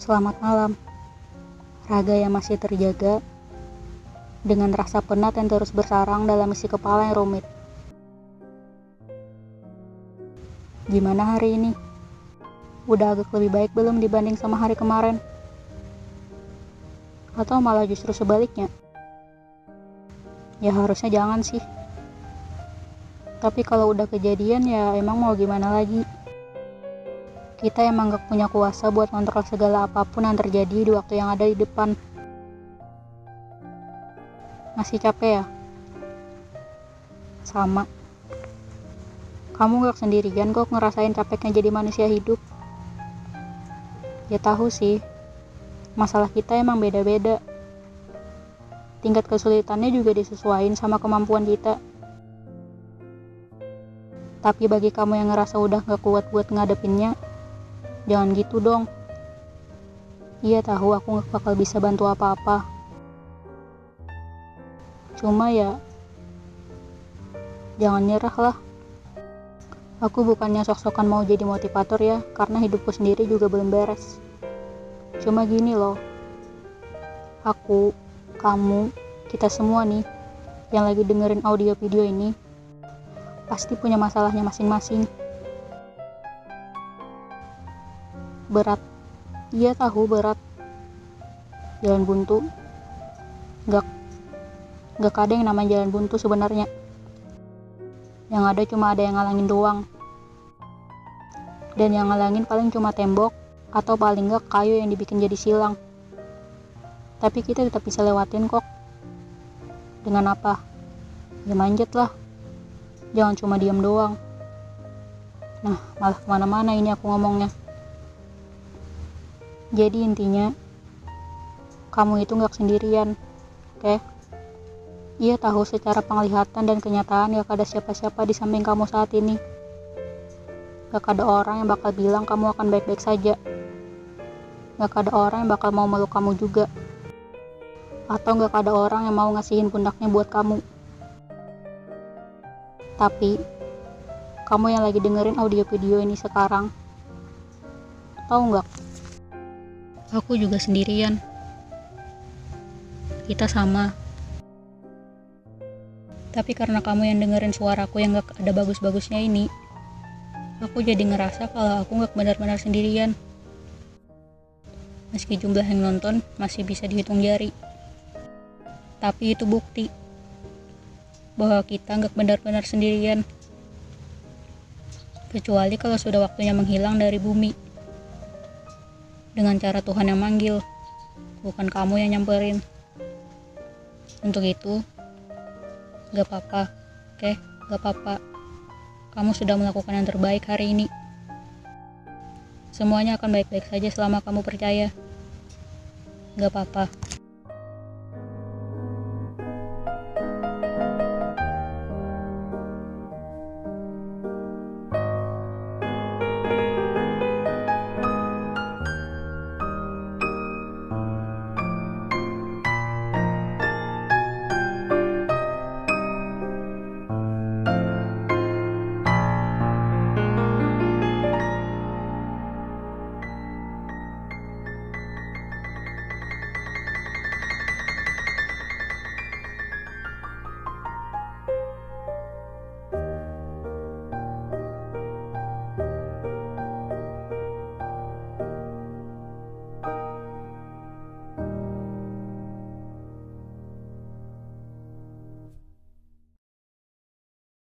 Selamat malam. Raga yang masih terjaga dengan rasa penat yang terus bersarang dalam isi kepala yang rumit. Gimana hari ini? Udah agak lebih baik belum dibanding sama hari kemarin? Atau malah justru sebaliknya? Ya harusnya jangan sih. Tapi kalau udah kejadian ya emang mau gimana lagi? Kita emang gak punya kuasa buat kontrol segala apa pun yang terjadi di waktu yang ada di depan. Masih capek ya? Sama. Kamu gak sendirian kok ngerasain capeknya jadi manusia hidup. Ya tahu sih, masalah kita emang beda-beda. Tingkat kesulitannya juga disesuaikan sama kemampuan kita. Tapi bagi kamu yang ngerasa udah gak kuat buat ngadepinnya, jangan gitu dong. Iya tahu aku gak bakal bisa bantu apa-apa. Cuma ya, jangan nyerah lah. Aku bukannya sok-sokan mau jadi motivator ya, karena hidupku sendiri juga belum beres. Cuma gini loh, aku, kamu, kita semua nih, yang lagi dengerin audio video ini, pasti punya masalahnya masing-masing. Berat, iya tahu berat. Jalan buntu, gak, gak ada yang namanya jalan buntu sebenarnya. Yang ada cuma ada yang ngalangin doang. Dan yang ngalangin paling cuma tembok atau paling gak kayu yang dibikin jadi silang. Tapi kita tetap bisa lewatin kok. Dengan apa? Ya manjat lah. Jangan cuma diam doang. Nah, malah ke mana-mana ini aku ngomongnya. Jadi intinya, kamu itu gak sendirian, oke? Okay? Ia tahu secara penglihatan dan kenyataan gak ada siapa-siapa di samping kamu saat ini. Gak ada orang yang bakal bilang kamu akan baik-baik saja. Gak ada orang yang bakal mau meluk kamu juga. Atau gak ada orang yang mau ngasihin pundaknya buat kamu. Tapi, kamu yang lagi dengerin audio video ini sekarang, tahu nggak? Aku juga sendirian. Kita sama. Tapi karena kamu yang dengerin suaraku yang gak ada bagus-bagusnya ini, aku jadi ngerasa kalau aku gak benar-benar sendirian. Meski jumlah yang nonton masih bisa dihitung jari. Tapi itu bukti bahwa kita gak benar-benar sendirian. Kecuali kalau sudah waktunya menghilang dari bumi dengan cara Tuhan yang manggil, bukan kamu yang nyamperin. Untuk itu, gak apa-apa, oke? Gak apa-apa. Kamu sudah melakukan yang terbaik hari ini. Semuanya akan baik-baik saja selama kamu percaya. Gak apa-apa.